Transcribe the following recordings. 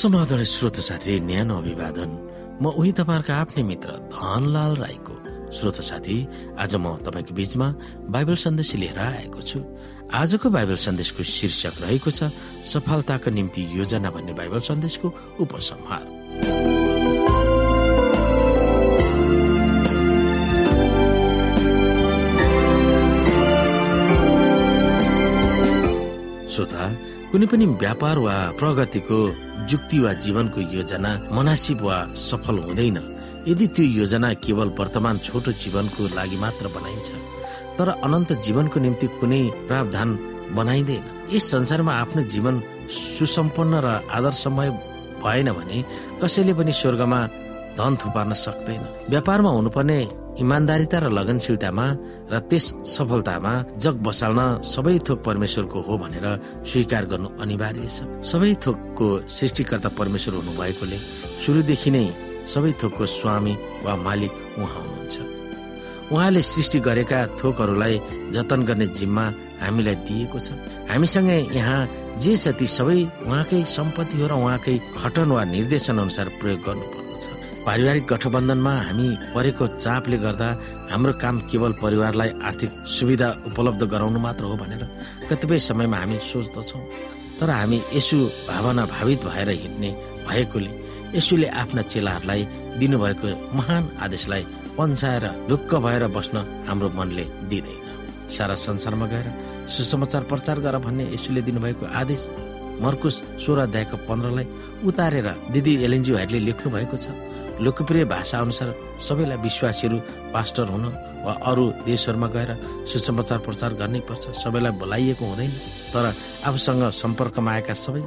समाधान श्रोत साथी न्यानो अभिवादन। म उही तपाईँहरूको आफ्नै मित्र धनलाल राईको। श्रोत साथी आज म तपाईँको बीचमा बाइबल सन्देश लिएर आएको छु। आजको बाइबल सन्देशको शीर्षक रहेको छ सफलताको निम्ति योजना भन्ने बाइबल सन्देशको उपसंहार। कुनै पनि व्यापार वा प्रगतिको जुक्ति वा जीवनको योजना मनासिब वा सफल हुँदैन। यदि त्यो योजना केवल वर्तमान छोटो जीवनको लागि मात्र बनाइन्छ तर अनन्त जीवनको निम्ति कुनै प्रावधान बनाइँदैन। यस संसारमा आफ्नो जीवन सुसम्पन्न र आदर्शमय भएन भने कसैले पनि स्वर्गमा धन थुपार्न सक्दैन। व्यापारमा हुनुपर्ने इमान्दारिता र लगनशीलतामा र त्यस सफलतामा जग बसाल्न सबै थोक परमेश्वरको हो भनेर स्वीकार गर्नु अनिवार्य छ। सबै थोकको सृष्टिकर्ता परमेश्वर हुनु भएकोले सुरुदेखि नै सबै थोकको स्वामी वा मालिक उहाँ हुनुहुन्छ। उहाँले सृष्टि गरेका थोकहरूलाई जतन गर्ने जिम्मा हामीलाई दिएको छ। हामीसँग यहाँ जे छ ती सबै उहाँकै सम्पत्ति हो र उहाँकै खटन वा निर्देशन अनुसार प्रयोग गर्नु पारिवारिक गठबन्धनमा हामी परेको चापले गर्दा हाम्रो काम केवल परिवारलाई आर्थिक सुविधा उपलब्ध गराउनु मात्र हो भनेर कतिपय समयमा हामी सोच्दछौँ। तर हामी यसु भावना भावित भएर हिँड्ने भएकोले यसुले आफ्ना चेलाहरूलाई दिनुभएको महान आदेशलाई पन्साएर ढुक्क भएर बस्न हाम्रो मनले दिँदैन। सारा संसारमा गएर सुसमाचार प्रचार गर भन्ने यसुले दिनुभएको आदेश मर्कुस सोह्र अध्यायको पन्ध्रलाई उतारेर दिदी एलएनजी भाइले लेख्नु भएको छ। लोकप्रिय भाषा अनुसार सबैलाई विश्वासीहरू पास्टर हुन वा अरू देशहरूमा गएर सुसमाचार प्रचार गर्नै पर्छ। सबैलाई बोलाइएको हुँदैन। तर आफूसँग सम्पर्कमा आएका सबै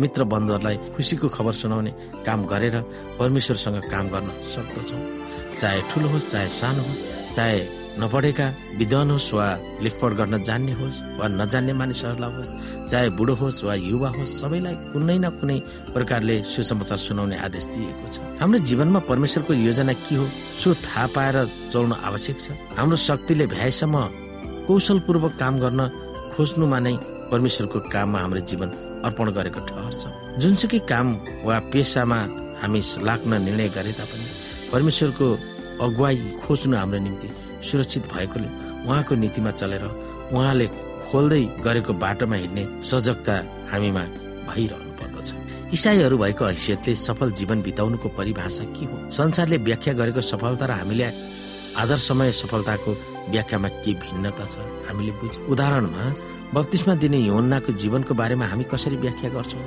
मित्र बन्धुहरूलाई खुसीको खबर सुनाउने काम गरेर परमेश्वरसँग काम गर्न सक्दछौँ। चाहे ठुलो होस् चाहे सानो होस् चाहे नपढेका विद्वान होस् वा लेखपढ गर्न जान्ने होस् वा नजान्ने मानिसहरूलाई होस् चाहे बुढो होस् वा युवा होस् सबैलाई कुनै न कुनै प्रकारले सुसमाचार सुनाउने आदेश दिएको छ। हाम्रो जीवनमा परमेश्वरको योजना के हो सो थाहा पाएर चल्न आवश्यक छ। हाम्रो शक्तिले भ्याएसम्म कौशलपूर्वक काम गर्न खोज्नुमा नै परमेश्वरको काममा हाम्रो जीवन अर्पण गरेको ठहर छ। जुनसुकै काम वा पेसामा हामी लाग्न निर्णय गरे तापनि परमेश्वरको अगुवाई खोज्नु हाम्रो निम्ति सुरक्षित भएकोले उहाँको नीतिमा चलेर उहाँले खोल्दै गरेको बाटोमा हिँड्ने सजगता हामीमा भइरहनु पर्दछ। इसाईहरू भएको हैसियतले सफल जीवन बिताउनुको परिभाषा के हो? संसारले व्याख्या गरेको सफलता र हामीले आदर्शमय सफलताको व्याख्यामा के भिन्नता छ? हामीले बुझ उदाहरणमा बत्तिसमा दिने यौन्नाको जीवनको बारेमा हामी कसरी व्याख्या गर्छौँ?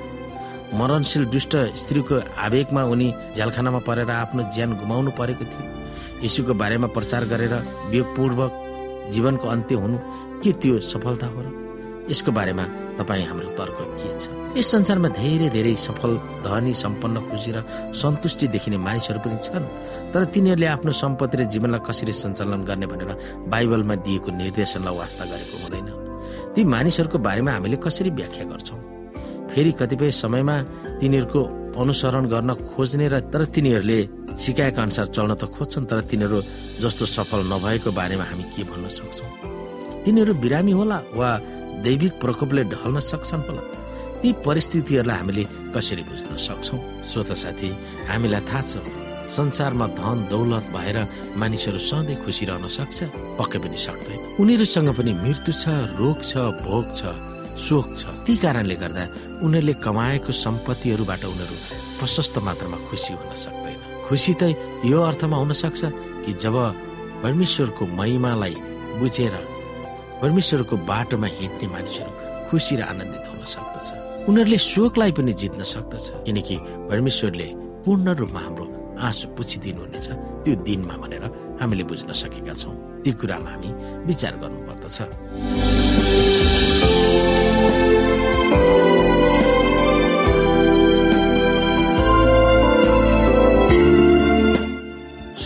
मरणशील दुष्ट स्त्रीको आवेगमा उनी झ्यालखानामा परेर आफ्नो ज्यान गुमाउनु परेको थियो। यीशुको बारेमा प्रचार गरेर वियोगपूर्वक जीवनको अन्त्य हुनु के त्यो सफलता हो र यसको बारेमा तपाईँ हाम्रो तर्क के छ? यस संसारमा धेरै धेरै सफल धनी सम्पन्न खुसी र सन्तुष्टि देखिने मानिसहरू पनि छन्। तर तिनीहरूले आफ्नो सम्पत्ति र जीवनलाई कसरी सञ्चालन गर्ने भनेर बाइबलमा दिएको निर्देशनलाई वास्ता गरेको हुँदैन। ती मानिसहरूको बारेमा हामीले कसरी व्याख्या गर्छौँ? फेरि कतिपय समयमा तिनीहरूको अनुसरण गर्न खोज्ने र तर तिनीहरूले सिकाएका अनुसार चल्न त खोज्छन् तर तिनीहरू जस्तो सफल नभएको बारेमा हामी के भन्न सक्छौँ? तिनीहरू बिरामी होला वा दैविक प्रकोपले ढल्न सक्छन् होला? ती परिस्थितिहरूलाई हामीले कसरी बुझ्न सक्छौँ? श्रोत साथी हामीलाई थाहा छ संसारमा धन दौलत भएर मानिसहरू सधैँ खुसी रहन सक्छ पक्कै पनि सक्दैन। उनीहरूसँग पनि मृत्यु छ रोग छ भोग छ। शोक छ। ती कारणले गर्दा उनीहरूले कमाएको सम्पत्तिहरूबाट उनीहरू प्रशस्त मात्रामा खुसी हुन सक्दैन। खुसी त यो अर्थमा हुन सक्छ कि जब परमेश्वरको महिमालाई बुझेर परमेश्वरको बाटोमा हिँड्ने मानिसहरू खुसी र आनन्दित हुन सक्दछ। उनीहरूले शोकलाई पनि जित्न सक्दछ किनकि परमेश्वरले पूर्ण रूपमा हाम्रो आँसु पुछिदिनुहुनेछ। त्यो दिनमा भनेर हामीले बुझ्न सकेका छौँ। ती कुरामा हामी विचार गर्नुपर्दछ।